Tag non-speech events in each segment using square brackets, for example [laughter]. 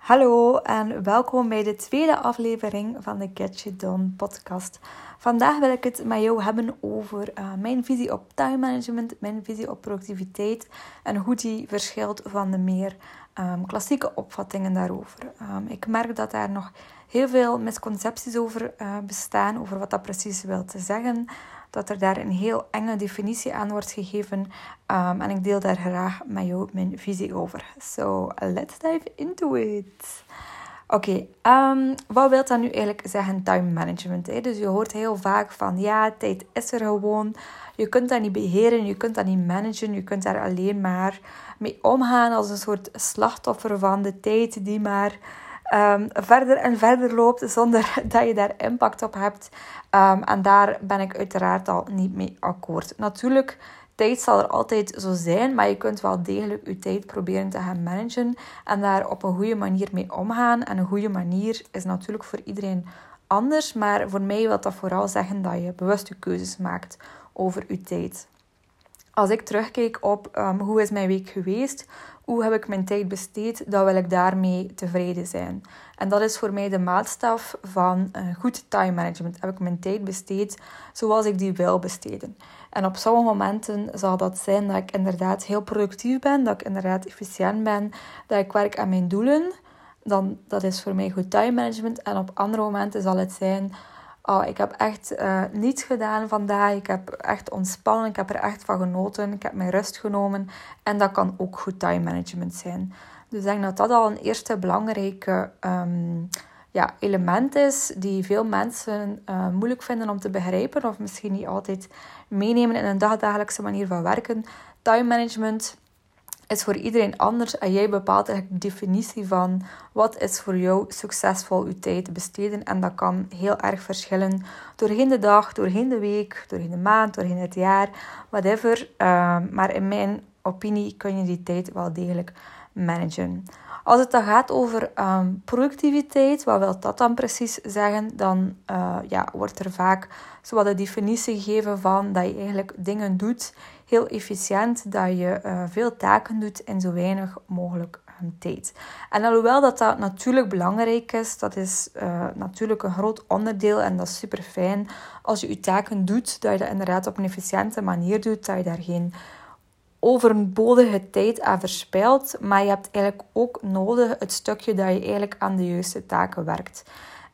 Hallo en welkom bij de tweede aflevering van de Get You Done podcast. Vandaag wil ik het met jou hebben over uh, mijn visie op time management, mijn visie op productiviteit en hoe die verschilt van de meer um, klassieke opvattingen daarover. Um, ik merk dat daar nog heel veel misconcepties over uh, bestaan, over wat dat precies wil te zeggen dat er daar een heel enge definitie aan wordt gegeven. Um, en ik deel daar graag met jou mijn visie over. So, let's dive into it. Oké, um, wat wil dat nu eigenlijk zeggen, time management? Hè? Dus je hoort heel vaak van, ja, tijd is er gewoon. Je kunt dat niet beheren, je kunt dat niet managen. Je kunt daar alleen maar mee omgaan als een soort slachtoffer van de tijd die maar um, verder en verder loopt zonder [laughs] dat je daar impact op hebt. Um, en daar ben ik uiteraard al niet mee akkoord. Natuurlijk, tijd zal er altijd zo zijn, maar je kunt wel degelijk je tijd proberen te gaan managen en daar op een goede manier mee omgaan. En een goede manier is natuurlijk voor iedereen anders, maar voor mij wil dat vooral zeggen dat je bewuste keuzes maakt over je tijd. Als ik terugkijk op um, hoe is mijn week geweest, hoe heb ik mijn tijd besteed, dan wil ik daarmee tevreden zijn. En dat is voor mij de maatstaf van uh, goed time management. Heb ik mijn tijd besteed zoals ik die wil besteden. En op sommige momenten zal dat zijn dat ik inderdaad heel productief ben, dat ik inderdaad efficiënt ben, dat ik werk aan mijn doelen. Dan, dat is voor mij goed time management. En op andere momenten zal het zijn Oh, ik heb echt uh, niets gedaan vandaag. Ik heb echt ontspannen. Ik heb er echt van genoten. Ik heb mijn rust genomen. En dat kan ook goed time management zijn. Dus ik denk dat dat al een eerste belangrijke um, ja, element is die veel mensen uh, moeilijk vinden om te begrijpen. Of misschien niet altijd meenemen in een dagdagelijkse manier van werken. Time management is voor iedereen anders en jij bepaalt de definitie van wat is voor jou succesvol je tijd besteden. En dat kan heel erg verschillen doorheen de dag, doorheen de week, doorheen de maand, doorheen het jaar, whatever. Ehm, maar in mijn opinie kun je die tijd wel degelijk managen. Als het dan gaat over ehm, productiviteit, wat wil dat dan precies zeggen? Dan uh, ja, wordt er vaak de definitie gegeven van dat je eigenlijk dingen doet heel efficiënt, dat je uh, veel taken doet in zo weinig mogelijk um, tijd. En alhoewel dat dat natuurlijk belangrijk is, dat is uh, natuurlijk een groot onderdeel en dat is super fijn als je je taken doet, dat je dat inderdaad op een efficiënte manier doet, dat je daar geen overbodige tijd aan verspilt, maar je hebt eigenlijk ook nodig het stukje dat je eigenlijk aan de juiste taken werkt.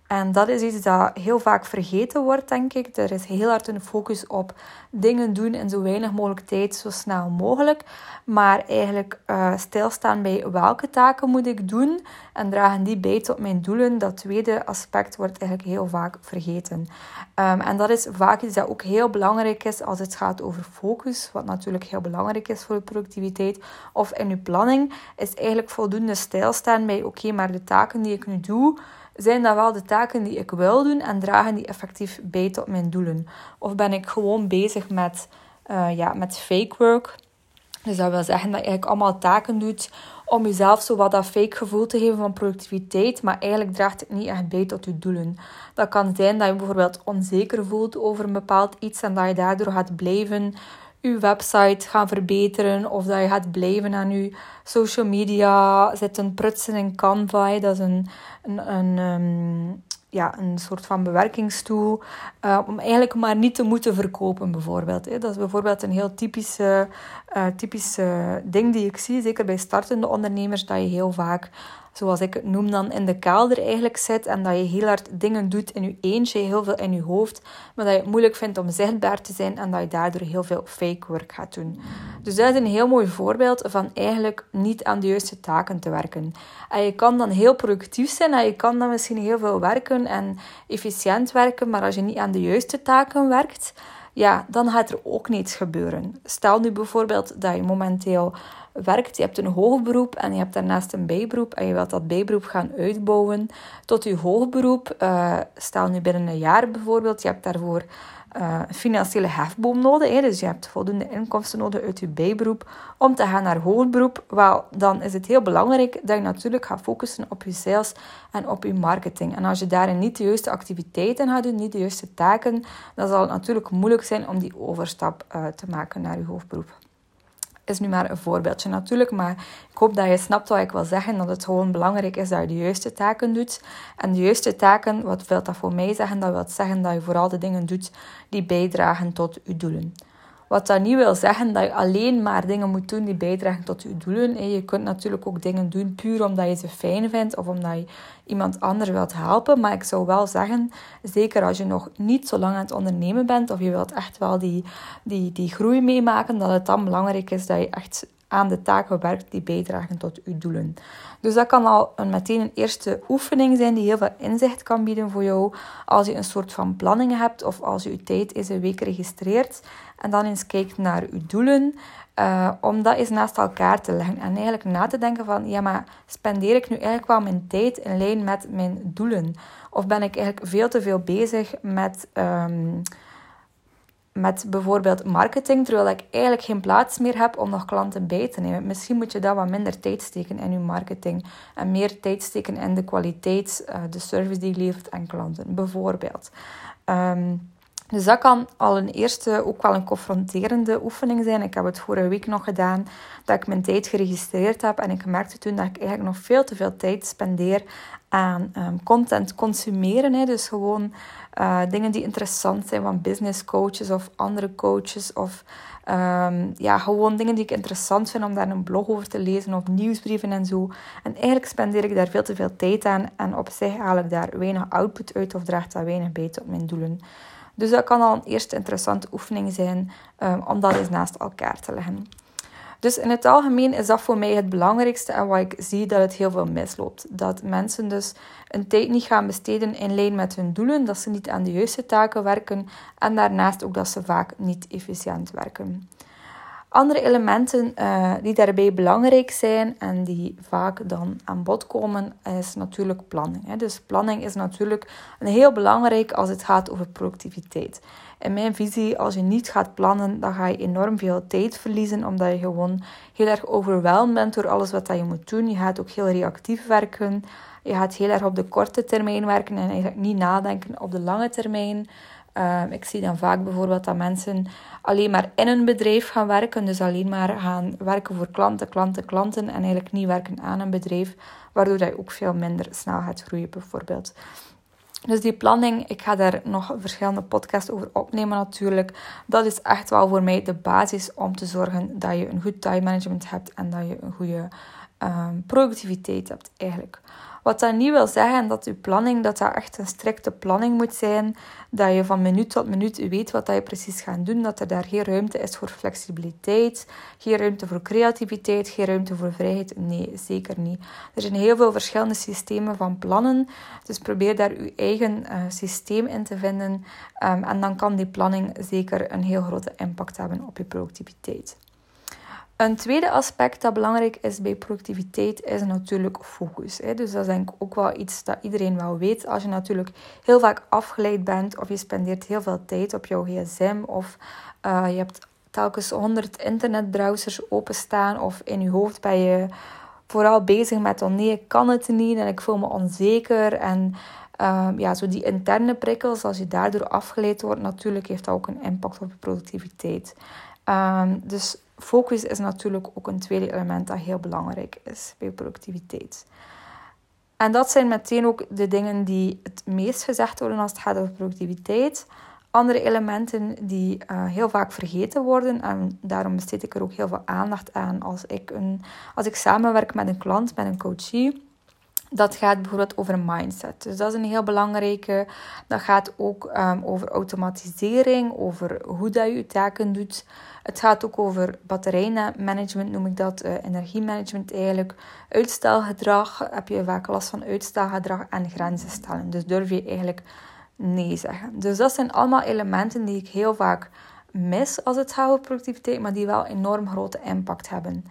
En dat is iets dat heel vaak vergeten wordt, denk ik. Er is heel hard een focus op dingen doen in zo weinig mogelijk tijd, zo snel mogelijk. Maar eigenlijk uh, stilstaan bij welke taken moet ik doen en dragen die bij tot mijn doelen. Dat tweede aspect wordt eigenlijk heel vaak vergeten. Um, en dat is vaak iets dat ook heel belangrijk is als het gaat over focus, wat natuurlijk heel belangrijk is voor de productiviteit. Of in uw planning is eigenlijk voldoende stilstaan bij oké, maar de taken die ik nu doe zijn dat wel de taken die ik wil doen en dragen die effectief bij tot mijn doelen? Of ben ik gewoon bezig met, uh, ja, met fake work? Dus dat wil zeggen dat je eigenlijk allemaal taken doet om jezelf zo wat dat fake gevoel te geven van productiviteit, maar eigenlijk draagt het niet echt bij tot je doelen. Dat kan zijn dat je bijvoorbeeld onzeker voelt over een bepaald iets en dat je daardoor gaat blijven je website gaan verbeteren of dat je gaat blijven aan je social media zitten prutsen in Canva. Dat is een, een, een, um, ja, een soort van bewerkingstoel uh, om eigenlijk maar niet te moeten verkopen bijvoorbeeld. Hè. Dat is bijvoorbeeld een heel typische, uh, typische ding die ik zie, zeker bij startende ondernemers, dat je heel vaak zoals ik het noem, dan in de kelder eigenlijk zit en dat je heel hard dingen doet in je eentje, heel veel in je hoofd, maar dat je het moeilijk vindt om zichtbaar te zijn en dat je daardoor heel veel fake work gaat doen. Dus dat is een heel mooi voorbeeld van eigenlijk niet aan de juiste taken te werken. En je kan dan heel productief zijn en je kan dan misschien heel veel werken en efficiënt werken, maar als je niet aan de juiste taken werkt, ja, dan gaat er ook niets gebeuren. Stel nu bijvoorbeeld dat je momenteel werkt. Je hebt een hoogberoep en je hebt daarnaast een bijberoep en je wilt dat bijberoep gaan uitbouwen tot je hoogberoep. Uh, stel nu binnen een jaar bijvoorbeeld, je hebt daarvoor uh, financiële hefboom nodig. Hè? Dus je hebt voldoende inkomsten nodig uit je bijberoep om te gaan naar hoogberoep. Wel, dan is het heel belangrijk dat je natuurlijk gaat focussen op je sales en op je marketing. En als je daarin niet de juiste activiteiten gaat doen, niet de juiste taken, dan zal het natuurlijk moeilijk zijn om die overstap uh, te maken naar je hoofdberoep. Is nu maar een voorbeeldje natuurlijk, maar ik hoop dat je snapt wat ik wil zeggen. Dat het gewoon belangrijk is dat je de juiste taken doet. En de juiste taken, wat wil dat voor mij zeggen? Dat wil zeggen dat je vooral de dingen doet die bijdragen tot je doelen. Wat dat niet wil zeggen dat je alleen maar dingen moet doen die bijdragen tot je doelen. Je kunt natuurlijk ook dingen doen puur omdat je ze fijn vindt of omdat je iemand anders wilt helpen. Maar ik zou wel zeggen, zeker als je nog niet zo lang aan het ondernemen bent of je wilt echt wel die, die, die groei meemaken, dat het dan belangrijk is dat je echt aan de taken werkt die bijdragen tot je doelen. Dus dat kan al een, meteen een eerste oefening zijn die heel veel inzicht kan bieden voor jou als je een soort van planning hebt of als je je tijd eens een week registreert en dan eens kijkt naar je doelen. Uh, om dat eens naast elkaar te leggen en eigenlijk na te denken van ja, maar spendeer ik nu eigenlijk wel mijn tijd in lijn met mijn doelen? Of ben ik eigenlijk veel te veel bezig met ehm, met bijvoorbeeld marketing, terwijl ik eigenlijk geen plaats meer heb om nog klanten bij te nemen. Misschien moet je daar wat minder tijd steken in je marketing en meer tijd steken in de kwaliteit, uh, de service die je levert aan klanten, bijvoorbeeld. Um, dus dat kan al een eerste, ook wel een confronterende oefening zijn. Ik heb het vorige week nog gedaan, dat ik mijn tijd geregistreerd heb. En ik merkte toen dat ik eigenlijk nog veel te veel tijd spendeer aan um, content consumeren. Hè. Dus gewoon uh, dingen die interessant zijn van business coaches of andere coaches. Of um, ja, gewoon dingen die ik interessant vind om daar een blog over te lezen of nieuwsbrieven en zo. En eigenlijk spendeer ik daar veel te veel tijd aan. En op zich haal ik daar weinig output uit of draagt dat weinig bij tot mijn doelen. Dus dat kan al een eerste interessante oefening zijn um, om dat eens naast elkaar te leggen. Dus in het algemeen is dat voor mij het belangrijkste en wat ik zie dat het heel veel misloopt. Dat mensen dus een tijd niet gaan besteden in lijn met hun doelen, dat ze niet aan de juiste taken werken en daarnaast ook dat ze vaak niet efficiënt werken. Andere elementen uh, die daarbij belangrijk zijn en die vaak dan aan bod komen, is natuurlijk planning. Hè. Dus planning is natuurlijk heel belangrijk als het gaat over productiviteit. In mijn visie, als je niet gaat plannen, dan ga je enorm veel tijd verliezen, omdat je gewoon heel erg overweldigd bent door alles wat je moet doen. Je gaat ook heel reactief werken. Je gaat heel erg op de korte termijn werken en eigenlijk niet nadenken op de lange termijn. Ehm, ik zie dan vaak bijvoorbeeld dat mensen alleen maar in een bedrijf gaan werken. Dus alleen maar gaan werken voor klanten, klanten, klanten. En eigenlijk niet werken aan een bedrijf. Waardoor je ook veel minder snel gaat groeien bijvoorbeeld. Dus die planning, ik ga daar nog verschillende podcasts over opnemen natuurlijk. Dat is echt wel voor mij de basis om te zorgen dat je een goed time management hebt en dat je een goede ehm, productiviteit hebt eigenlijk. Wat dat niet wil zeggen dat je planning dat dat echt een strikte planning moet zijn. Dat je van minuut tot minuut weet wat je precies gaat doen. Dat er daar geen ruimte is voor flexibiliteit. Geen ruimte voor creativiteit. Geen ruimte voor vrijheid. Nee, zeker niet. Er zijn heel veel verschillende systemen van plannen. Dus probeer daar je eigen uh, systeem in te vinden. Um, en dan kan die planning zeker een heel grote impact hebben op je productiviteit. Een tweede aspect dat belangrijk is bij productiviteit is natuurlijk focus. Dus dat is denk ik ook wel iets dat iedereen wel weet. Als je natuurlijk heel vaak afgeleid bent of je spendeert heel veel tijd op jouw gsm of uh, je hebt telkens honderd internetbrowsers openstaan of in je hoofd ben je vooral bezig met oh nee, ik kan het niet en ik voel me onzeker en uh, ja, zo die interne prikkels, als je daardoor afgeleid wordt, natuurlijk heeft dat ook een impact op je productiviteit. Um, dus focus is natuurlijk ook een tweede element dat heel belangrijk is bij productiviteit. En dat zijn meteen ook de dingen die het meest gezegd worden als het gaat over productiviteit. Andere elementen die uh, heel vaak vergeten worden, en daarom besteed ik er ook heel veel aandacht aan als ik, een, als ik samenwerk met een klant, met een coachie. Dat gaat bijvoorbeeld over mindset. Dus dat is een heel belangrijke. Dat gaat ook um, over automatisering, over hoe dat je je taken doet. Het gaat ook over batterijmanagement, noem ik dat, uh, energiemanagement eigenlijk. Uitstelgedrag, heb je vaak last van uitstelgedrag en grenzen stellen. Dus durf je eigenlijk nee zeggen. Dus dat zijn allemaal elementen die ik heel vaak mis als het gaat over productiviteit, maar die wel enorm grote impact hebben.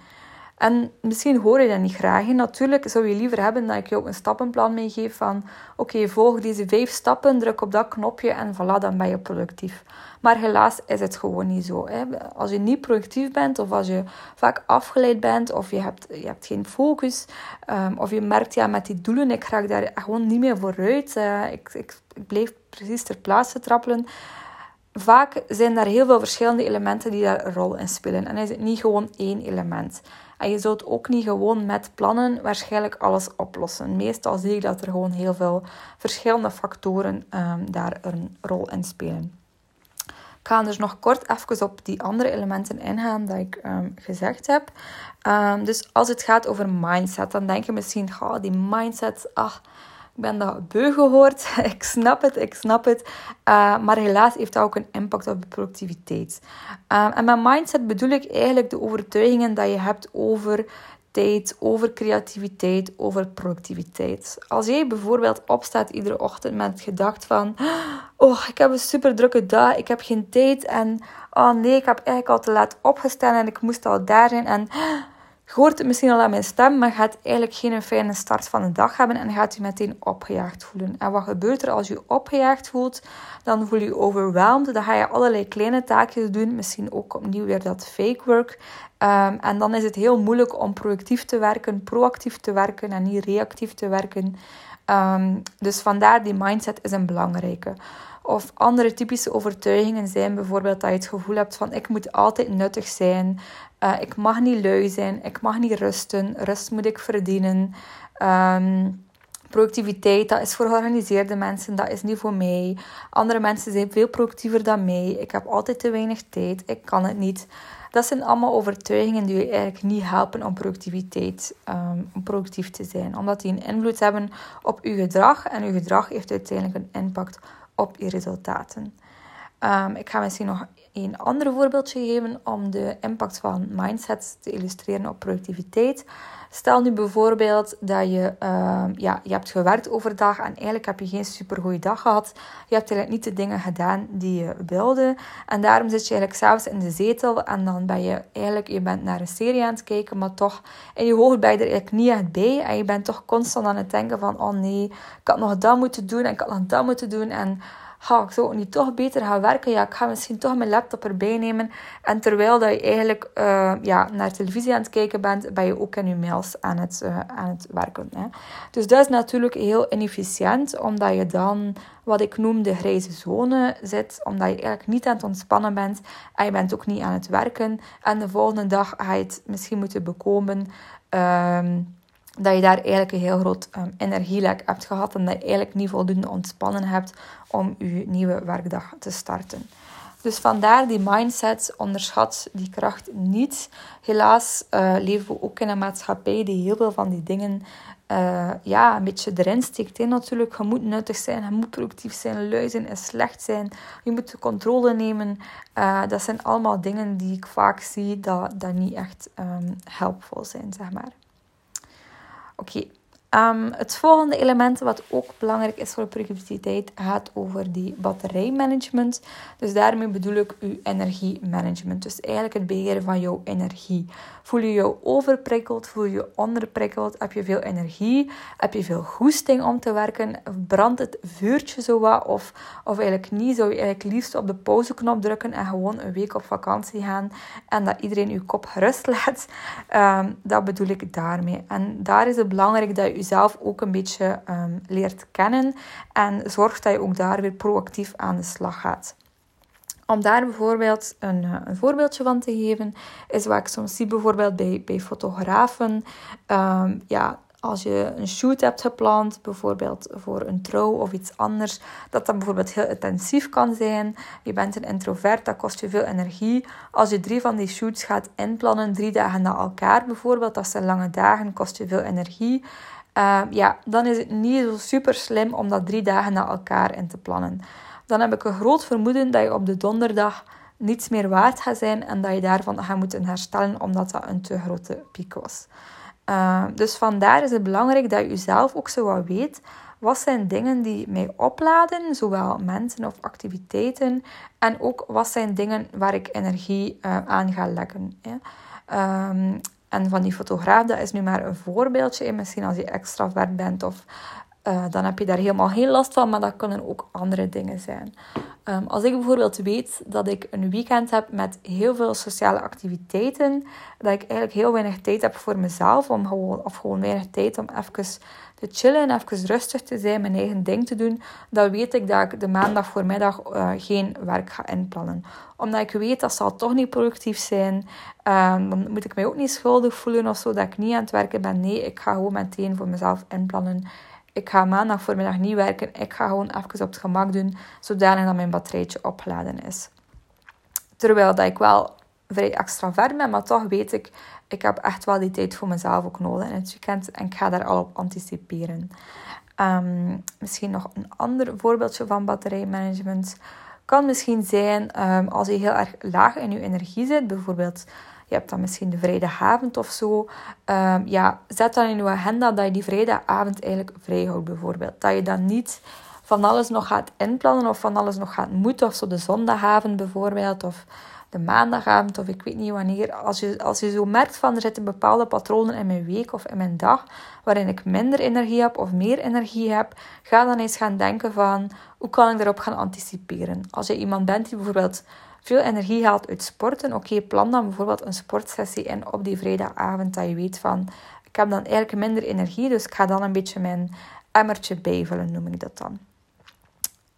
En misschien hoor je dat niet graag. Natuurlijk zou je liever hebben dat ik je ook een stappenplan meegeef van oké, volg deze vijf stappen, druk op dat knopje en voilà, dan ben je productief. Maar helaas is het gewoon niet zo. Hè. Als je niet productief bent of als je vaak afgeleid bent of je hebt, je hebt geen focus um, of je merkt ja, met die doelen, ik ga daar gewoon niet meer vooruit. Uh, ik, ik, blijf precies ter plaatse trappelen vaak zijn er heel veel verschillende elementen die daar een rol in spelen. En is het niet gewoon één element. En je zult ook niet gewoon met plannen waarschijnlijk alles oplossen. Meestal zie ik dat er gewoon heel veel verschillende factoren um, daar een rol in spelen. Ik ga dus nog kort even op die andere elementen ingaan dat ik um, gezegd heb. Um, dus als het gaat over mindset, dan denk je misschien, oh, die mindset, ach, ik ben dat beu gehoord. [laughs] ik snap het, ik snap het. Uh, maar helaas heeft dat ook een impact op de productiviteit. Uh, en met mindset bedoel ik eigenlijk de overtuigingen dat je hebt over tijd, over creativiteit, over productiviteit. Als jij bijvoorbeeld opstaat iedere ochtend met het gedacht van... Oh, ik heb een super drukke dag, ik heb geen tijd en... Oh nee, ik heb eigenlijk al te laat opgestaan en ik moest al daar zijn en je hoort het misschien al aan mijn stem, maar gaat eigenlijk geen fijne start van de dag hebben en gaat je meteen opgejaagd voelen. En wat gebeurt er als je opgejaagd voelt? Dan voel je je overweldigd. Dan ga je allerlei kleine taakjes doen, misschien ook opnieuw weer dat fake work. Um, en dan is het heel moeilijk om productief te werken, proactief te werken en niet reactief te werken. Um, dus vandaar die mindset is een belangrijke. Of andere typische overtuigingen zijn bijvoorbeeld dat je het gevoel hebt van ik moet altijd nuttig zijn. Uh, ik mag niet lui zijn. Ik mag niet rusten. Rust moet ik verdienen. Um, productiviteit, dat is voor georganiseerde mensen. Dat is niet voor mij. Andere mensen zijn veel productiever dan mij. Ik heb altijd te weinig tijd. Ik kan het niet. Dat zijn allemaal overtuigingen die je eigenlijk niet helpen om productiviteit, om productief te zijn. Omdat die een invloed hebben op je gedrag. En je gedrag heeft uiteindelijk een impact op je resultaten. Um, ik ga misschien nog een ander voorbeeldje geven om de impact van mindset te illustreren op productiviteit. Stel nu bijvoorbeeld dat je, uh, ja, je hebt gewerkt overdag en eigenlijk heb je geen supergoeie dag gehad. Je hebt eigenlijk niet de dingen gedaan die je wilde. En daarom zit je eigenlijk s'avonds in de zetel en dan ben je eigenlijk, je bent naar een serie aan het kijken, maar toch in je hoofd ben je er eigenlijk niet echt bij. En je bent toch constant aan het denken van, oh nee, ik had nog dat moeten doen en ik had nog dat moeten doen en ga ik zo niet toch beter gaan werken? Ja, ik ga misschien toch mijn laptop erbij nemen. En terwijl dat je eigenlijk uh, ja, naar televisie aan het kijken bent, ben je ook in je mails aan het, uh, aan het werken. Hè. Dus dat is natuurlijk heel inefficiënt, omdat je dan wat ik noem de grijze zone zit, omdat je eigenlijk niet aan het ontspannen bent en je bent ook niet aan het werken. En de volgende dag ga je het misschien moeten bekomen. Um, dat je daar eigenlijk een heel groot um, energielek hebt gehad en dat je eigenlijk niet voldoende ontspannen hebt om je nieuwe werkdag te starten. Dus vandaar die mindset, onderschat die kracht niet. Helaas uh, leven we ook in een maatschappij die heel veel van die dingen uh, ja, een beetje erin steekt. Hè. Natuurlijk, je moet nuttig zijn, je moet productief zijn, lui is slecht zijn. Je moet de controle nemen. Uh, dat zijn allemaal dingen die ik vaak zie dat, dat niet echt um, helpvol zijn, zeg maar. Oké, um, het volgende element wat ook belangrijk is voor productiviteit gaat over die batterijmanagement. Dus daarmee bedoel ik uw energiemanagement. Dus eigenlijk het beheren van jouw energie. Voel je je overprikkeld? Voel je je onderprikkeld? Heb je veel energie? Heb je veel goesting om te werken? Brandt het vuurtje zo wat? Of, of eigenlijk niet? Zou je eigenlijk liefst op de pauzeknop drukken en gewoon een week op vakantie gaan en dat iedereen je kop gerust [laughs] laat? Um, dat bedoel ik daarmee. En daar is het belangrijk dat je jezelf ook een beetje um, leert kennen en zorgt dat je ook daar weer proactief aan de slag gaat. Om daar bijvoorbeeld een, eh, een, voorbeeldje van te geven, is wat ik soms zie bijvoorbeeld bij, bij fotografen. Um, ja, als je een shoot hebt gepland, bijvoorbeeld voor een trouw of iets anders, dat dat bijvoorbeeld heel intensief kan zijn. Je bent een introvert, dat kost je veel energie. Als je drie van die shoots gaat inplannen, drie dagen na elkaar bijvoorbeeld, dat zijn lange dagen, kost je veel energie. Uh, ja, dan is het niet zo super slim om dat drie dagen na elkaar in te plannen dan heb ik een groot vermoeden dat je op de donderdag niets meer waard gaat zijn en dat je daarvan gaat moeten herstellen omdat dat een te grote piek was. Uh, dus vandaar is het belangrijk dat je jezelf ook zo wat weet. Wat zijn dingen die mij opladen, zowel mensen of activiteiten, en ook wat zijn dingen waar ik energie uh, aan ga leggen. Um, en van die fotograaf, dat is nu maar een voorbeeldje. Misschien als je extravert bent of uh, dan heb je daar helemaal geen last van, maar dat kunnen ook andere dingen zijn. Ehm, als ik bijvoorbeeld weet dat ik een weekend heb met heel veel sociale activiteiten, dat ik eigenlijk heel weinig tijd heb voor mezelf, om gewoon, of gewoon weinig tijd om even te chillen en even rustig te zijn, mijn eigen ding te doen, dan weet ik dat ik de maandag voormiddag uh, geen werk ga inplannen. Omdat ik weet dat zal toch niet productief zijn, um, dan moet ik mij ook niet schuldig voelen of zo dat ik niet aan het werken ben. Nee, ik ga gewoon meteen voor mezelf inplannen ik ga maandag voormiddag niet werken. Ik ga gewoon even op het gemak doen, zodanig dat mijn batterijtje opgeladen is. Terwijl dat ik wel vrij extravert ben, maar toch weet ik, ik heb echt wel die tijd voor mezelf ook nodig in het weekend. En ik ga daar al op anticiperen. Ehm, misschien nog een ander voorbeeldje van batterijmanagement kan misschien zijn um, als je heel erg laag in je energie zit. Bijvoorbeeld je hebt dan misschien de vrijdagavond of zo. Um, ja, zet dan in je agenda dat je die vrijdagavond eigenlijk vrij houdt, bijvoorbeeld. Dat je dan niet van alles nog gaat inplannen of van alles nog gaat moeten. Of zo de zondagavond bijvoorbeeld. Of maandagavond of ik weet niet wanneer. Als je, als je zo merkt van er zitten bepaalde patronen in mijn week of in mijn dag waarin ik minder energie heb of meer energie heb, ga dan eens gaan denken van hoe kan ik daarop gaan anticiperen. Als je iemand bent die bijvoorbeeld veel energie haalt uit sporten, oké, plan dan bijvoorbeeld een sportsessie in op die vrijdagavond, dat je weet van, ik heb dan eigenlijk minder energie, dus ik ga dan een beetje mijn emmertje bijvullen, noem ik dat dan.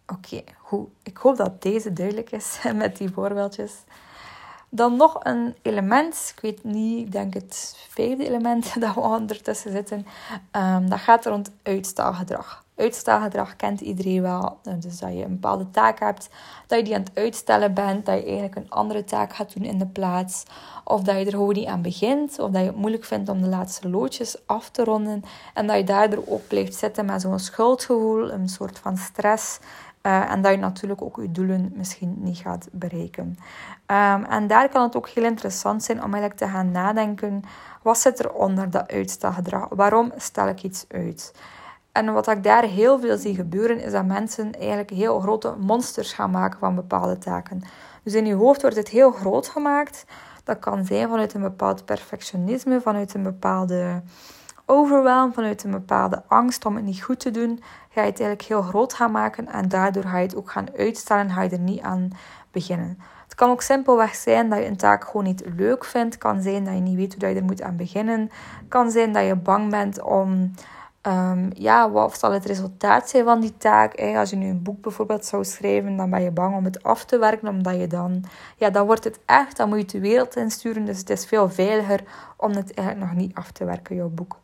Oké, okay, ik hoop dat deze duidelijk is [laughs] met die voorbeeldjes. Dan nog een element, ik weet niet, ik denk het vijfde element [laughs] dat we ondertussen zitten. Um, dat gaat rond uitstelgedrag. Uitstelgedrag kent iedereen wel. Dus dat je een bepaalde taak hebt, dat je die aan het uitstellen bent, dat je eigenlijk een andere taak gaat doen in de plaats. Of dat je er gewoon niet aan begint, of dat je het moeilijk vindt om de laatste loodjes af te ronden. En dat je daardoor ook blijft zitten met zo'n schuldgevoel, een soort van stress. Uh, en dat je natuurlijk ook je doelen misschien niet gaat bereiken. Um, en daar kan het ook heel interessant zijn om eigenlijk te gaan nadenken: wat zit er onder dat uitstelgedrag? Waarom stel ik iets uit? En wat ik daar heel veel zie gebeuren, is dat mensen eigenlijk heel grote monsters gaan maken van bepaalde taken. Dus in je hoofd wordt het heel groot gemaakt. Dat kan zijn vanuit een bepaald perfectionisme, vanuit een bepaalde overwhelm, vanuit een bepaalde angst om het niet goed te doen. Ga je het eigenlijk heel groot gaan maken en daardoor ga je het ook gaan uitstellen, ga je er niet aan beginnen. Het kan ook simpelweg zijn dat je een taak gewoon niet leuk vindt. Het kan zijn dat je niet weet hoe je er moet aan beginnen. Kan zijn dat je bang bent om Um, ja, wat zal het resultaat zijn van die taak? Als je nu een boek bijvoorbeeld zou schrijven, dan ben je bang om het af te werken, omdat je dan, ja, dan wordt het echt, dan moet je het de wereld insturen. Dus het is veel veiliger om het eigenlijk nog niet af te werken, jouw boek.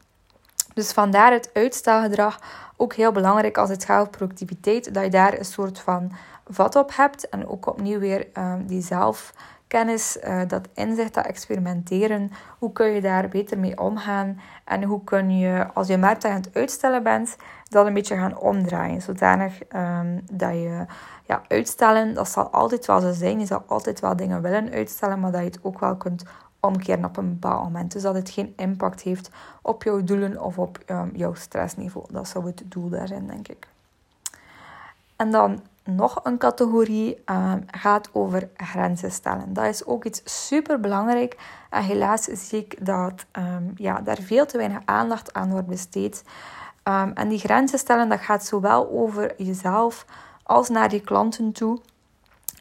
Dus vandaar het uitstelgedrag ook heel belangrijk als het gaat over productiviteit, dat je daar een soort van vat op hebt en ook opnieuw weer um, die zelf kennis, uh, dat inzicht, dat experimenteren. Hoe kun je daar beter mee omgaan? En hoe kun je, als je merkt dat je aan het uitstellen bent, dat een beetje gaan omdraaien. Zodanig um, dat je ja, uitstellen, dat zal altijd wel zo zijn. Je zal altijd wel dingen willen uitstellen, maar dat je het ook wel kunt omkeren op een bepaald moment. Dus dat het geen impact heeft op jouw doelen of op um, jouw stressniveau. Dat zou het doel daar zijn, denk ik. En dan nog een categorie um, gaat over grenzen stellen. Dat is ook iets super belangrijk. En helaas zie ik dat um, ja, daar veel te weinig aandacht aan wordt besteed. En die grenzen stellen, dat gaat zowel over jezelf als naar je klanten toe.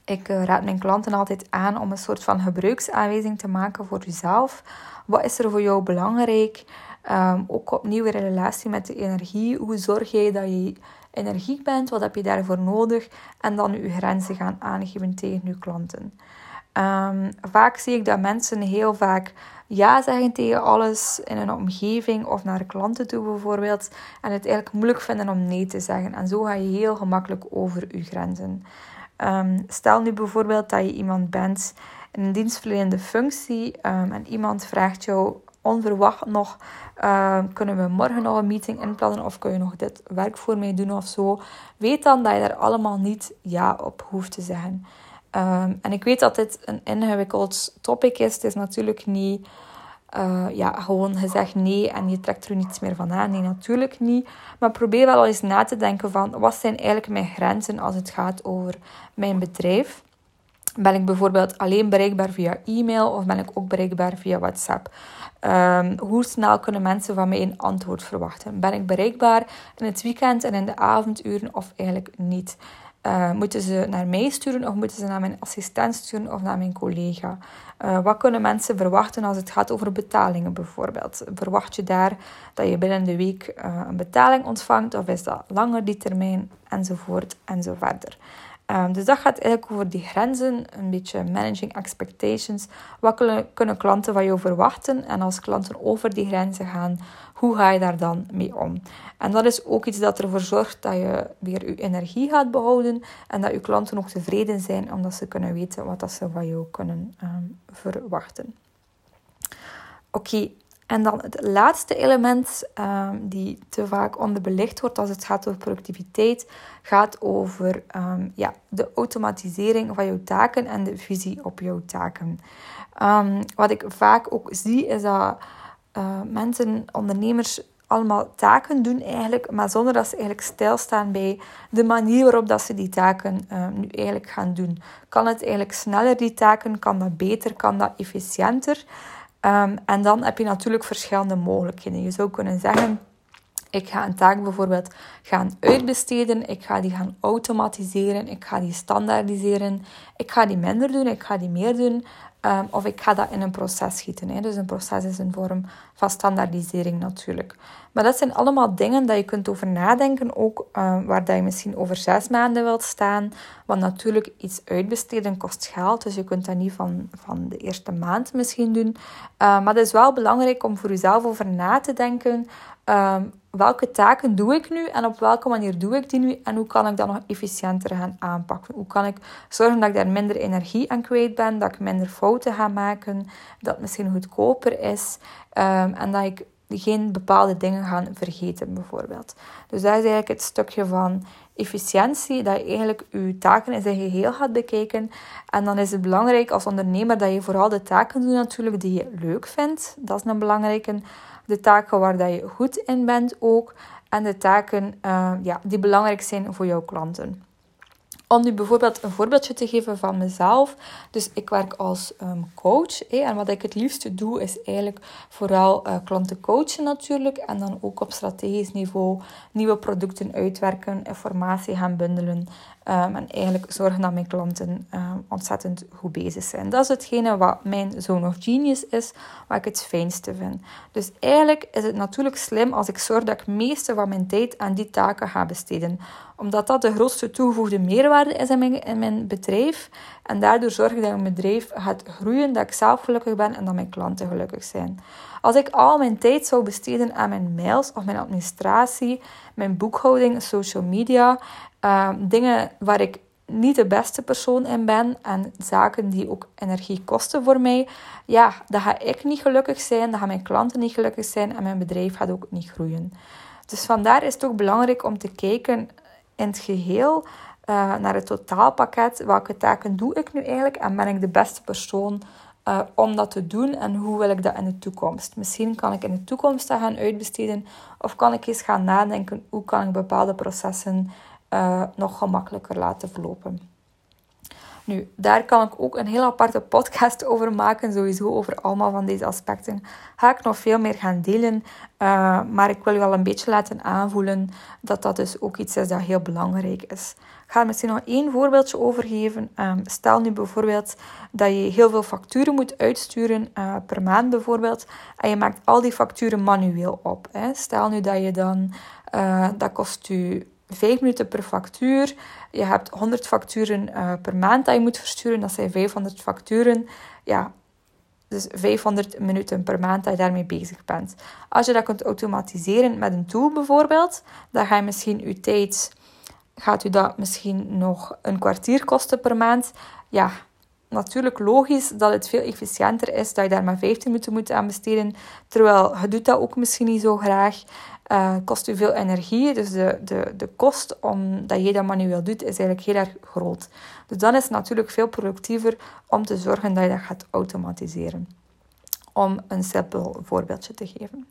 Ik uh, raad mijn klanten altijd aan om een soort van gebruiksaanwijzing te maken voor jezelf. Wat is er voor jou belangrijk? ook opnieuw in relatie met de energie. Hoe zorg jij dat je energiek bent, wat heb je daarvoor nodig en dan je grenzen gaan aangeven tegen je klanten. Um, vaak zie ik dat mensen heel vaak ja zeggen tegen alles in een omgeving of naar klanten toe bijvoorbeeld en het eigenlijk moeilijk vinden om nee te zeggen. En zo ga je heel gemakkelijk over je grenzen. Um, stel nu bijvoorbeeld dat je iemand bent in een dienstverlenende functie um, en iemand vraagt jou onverwacht nog, uh, kunnen we morgen nog een meeting inplannen of kun je nog dit werk voor mij doen of zo. Weet dan dat je daar allemaal niet ja op hoeft te zeggen. En ik weet dat dit een ingewikkeld topic is. Het is natuurlijk niet uh, ja, gewoon gezegd nee en je trekt er niets meer van aan. Nee, natuurlijk niet. Maar probeer wel eens na te denken van wat zijn eigenlijk mijn grenzen als het gaat over mijn bedrijf. Ben ik bijvoorbeeld alleen bereikbaar via e-mail of ben ik ook bereikbaar via WhatsApp? Um, hoe snel kunnen mensen van mij een antwoord verwachten? Ben ik bereikbaar in het weekend en in de avonduren of eigenlijk niet? Uh, moeten ze naar mij sturen of moeten ze naar mijn assistent sturen of naar mijn collega? Uh, wat kunnen mensen verwachten als het gaat over betalingen bijvoorbeeld? Verwacht je daar dat je binnen de week uh, een betaling ontvangt of is dat langer die termijn enzovoort en zo verder? Um, dus dat gaat eigenlijk over die grenzen, een beetje managing expectations. Wat kunnen klanten van jou verwachten? En als klanten over die grenzen gaan, hoe ga je daar dan mee om? En dat is ook iets dat ervoor zorgt dat je weer je energie gaat behouden en dat je klanten ook tevreden zijn omdat ze kunnen weten wat dat ze van jou kunnen um, verwachten. Oké, en dan het laatste element um, die te vaak onderbelicht wordt als het gaat over productiviteit, gaat over um, ja, de automatisering van jouw taken en de visie op jouw taken. Um, wat ik vaak ook zie is dat uh, mensen, ondernemers, allemaal taken doen eigenlijk, maar zonder dat ze eigenlijk stilstaan bij de manier waarop dat ze die taken nu eigenlijk gaan doen. Kan het eigenlijk sneller die taken? Kan dat beter? Kan dat efficiënter? Um, en dan heb je natuurlijk verschillende mogelijkheden. Je zou kunnen zeggen, ik ga een taak bijvoorbeeld gaan uitbesteden, ik ga die gaan automatiseren, ik ga die standaardiseren, ik ga die minder doen, ik ga die meer doen. Um, of ik ga dat in een proces schieten. Hè. Dus een proces is een vorm van standaardisering natuurlijk. Maar dat zijn allemaal dingen dat je kunt over nadenken. Ook um, waar dat je misschien over zes maanden wilt staan. Want natuurlijk, iets uitbesteden kost geld. Dus je kunt dat niet van, van de eerste maand misschien doen. Uh, maar het is wel belangrijk om voor jezelf over na te denken. Welke taken doe ik nu en op welke manier doe ik die nu en hoe kan ik dat nog efficiënter gaan aanpakken? Hoe kan ik zorgen dat ik daar minder energie aan kwijt ben, dat ik minder fouten ga maken, dat het misschien goedkoper is um, en dat ik geen bepaalde dingen ga vergeten bijvoorbeeld. Dus dat is eigenlijk het stukje van efficiëntie, dat je eigenlijk je taken in zijn geheel gaat bekijken. En dan is het belangrijk als ondernemer dat je vooral de taken doet natuurlijk die je leuk vindt. Dat is een belangrijke de taken waar dat je goed in bent ook en de taken uh, ja, die belangrijk zijn voor jouw klanten. Om nu bijvoorbeeld een voorbeeldje te geven van mezelf. Dus ik werk als um, coach. en wat ik het liefste doe, is eigenlijk vooral uh, klanten coachen natuurlijk. En dan ook op strategisch niveau nieuwe producten uitwerken, informatie gaan bundelen. Um, en eigenlijk zorgen dat mijn klanten um, ontzettend goed bezig zijn. Dat is hetgene wat mijn zone of genius is, wat ik het fijnste vind. Dus eigenlijk is het natuurlijk slim als ik zorg dat ik meeste van mijn tijd aan die taken ga besteden. Omdat dat de grootste toegevoegde meerwaarde is in mijn, in mijn bedrijf. En daardoor zorg ik dat mijn bedrijf gaat groeien, dat ik zelf gelukkig ben en dat mijn klanten gelukkig zijn. Als ik al mijn tijd zou besteden aan mijn mails of mijn administratie, mijn boekhouding, social media Ehm, dingen waar ik niet de beste persoon in ben en zaken die ook energie kosten voor mij, ja, dan ga ik niet gelukkig zijn, dan gaan mijn klanten niet gelukkig zijn en mijn bedrijf gaat ook niet groeien. Dus vandaar is het ook belangrijk om te kijken in het geheel uh, naar het totaalpakket. Welke taken doe ik nu eigenlijk en ben ik de beste persoon uh, om dat te doen en hoe wil ik dat in de toekomst? Misschien kan ik in de toekomst dat gaan uitbesteden of kan ik eens gaan nadenken hoe kan ik bepaalde processen uh, nog gemakkelijker laten verlopen. Nu, daar kan ik ook een heel aparte podcast [laughs] over maken, sowieso over allemaal van deze aspecten. Ga ik nog veel meer gaan delen, uh, maar ik wil je al een beetje laten aanvoelen dat dat dus ook iets is dat heel belangrijk is. Ik ga er misschien nog één voorbeeldje over geven. Um, stel nu bijvoorbeeld dat je heel veel facturen moet uitsturen uh, per maand bijvoorbeeld, en je maakt al die facturen manueel op. Hè. Stel nu dat je dan, uh, dat kost u 5 minuten per factuur. Je hebt 100 facturen uh, per maand dat je moet versturen. Dat zijn 500 facturen. Ja, dus 500 minuten per maand dat je daarmee bezig bent. Als je dat kunt automatiseren met een tool bijvoorbeeld, dan ga je misschien je tijd, gaat u dat misschien nog een kwartier kosten per maand. Ja, natuurlijk logisch dat het veel efficiënter is dat je daar maar 15 minuten moet aan besteden. Terwijl je doet dat ook misschien niet zo graag. Uh, kost u veel energie. Dus de, de, de kost omdat je dat manueel doet, is eigenlijk heel erg groot. Dus dan is het natuurlijk veel productiever om te zorgen dat je dat gaat automatiseren. Om een simpel voorbeeldje te geven.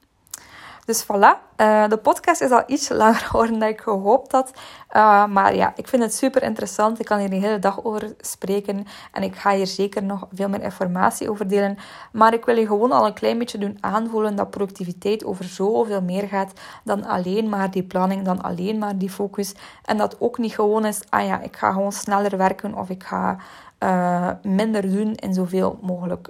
Dus voilà, uh, de podcast is al iets langer [laughs] geworden dan ik gehoopt had. Uh, maar ja, ik vind het super interessant. Ik kan hier een hele dag over spreken. En ik ga hier zeker nog veel meer informatie over delen. Maar ik wil je gewoon al een klein beetje doen aanvoelen dat productiviteit over zoveel meer gaat dan alleen maar die planning, dan alleen maar die focus. En dat ook niet gewoon is, ah ja, ik ga gewoon sneller werken of ik ga uh, minder doen in zoveel mogelijk.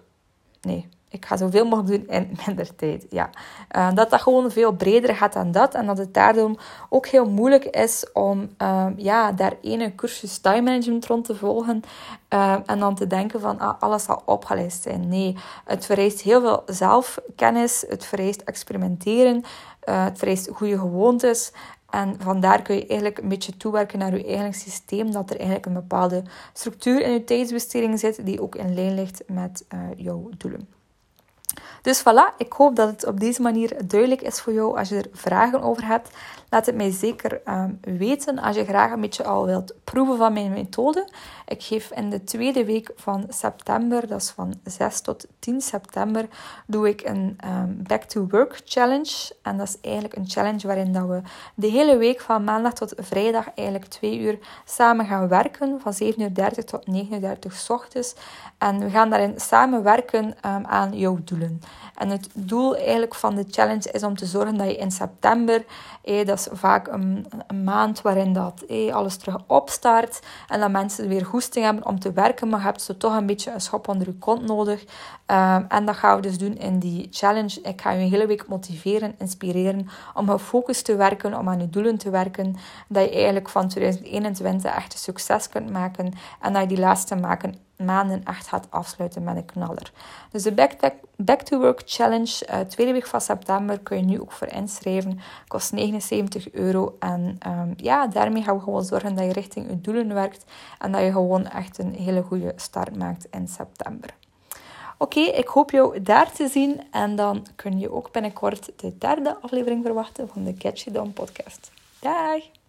Nee, ik ga zoveel mogelijk doen in [laughs] minder tijd. Ja. Uh, dat dat gewoon veel breder gaat dan dat. En dat het daarom ook heel moeilijk is om uh, ja, daar ene cursus time management rond te volgen. Uh, en dan te denken van ah, alles zal opgeleid zijn. Nee, het vereist heel veel zelfkennis. Het vereist experimenteren. het vereist goede gewoontes. En vandaar kun je eigenlijk een beetje toewerken naar je eigen systeem, dat er eigenlijk een bepaalde structuur in je tijdsbesteding zit, die ook in lijn ligt met jouw doelen. Dus voilà, ik hoop dat het op deze manier duidelijk is voor jou. Als je er vragen over hebt, laat het mij zeker um, weten. Als je graag een beetje al wilt proeven van mijn methode. Ik geef in de tweede week van september, dat is van 6 tot 10 september, doe ik een um, Back to Work Challenge. En dat is eigenlijk een challenge waarin dat we de hele week van maandag tot vrijdag eigenlijk twee uur samen gaan werken. Van 7.30 uur tot 9.30 uur s ochtends. En we gaan daarin samen werken um, aan jouw doelen. En het doel eigenlijk van de challenge is om te zorgen dat je in september, dat is vaak een, maand waarin dat alles terug opstart en dat mensen weer goesting hebben om te werken, maar je hebt zo toch een beetje een schop onder je kont nodig. Um, en dat gaan we dus doen in die challenge. Ik ga je een hele week motiveren, inspireren om gefocust te werken, om aan je doelen te werken, dat je eigenlijk van 2021 echt een succes kunt maken en dat je die laatste maken maanden echt gaat afsluiten met een knaller. Dus de Back, to Work Challenge, uh, tweede week van september, kun je nu ook voor inschrijven. Kost 79 euro. En um, ja, daarmee gaan we gewoon zorgen dat je richting je doelen werkt. En dat je gewoon echt een hele goede start maakt in september. Oké, ik hoop jou daar te zien. En dan kun je ook binnenkort de derde aflevering verwachten van de Catchy Down podcast. Dag!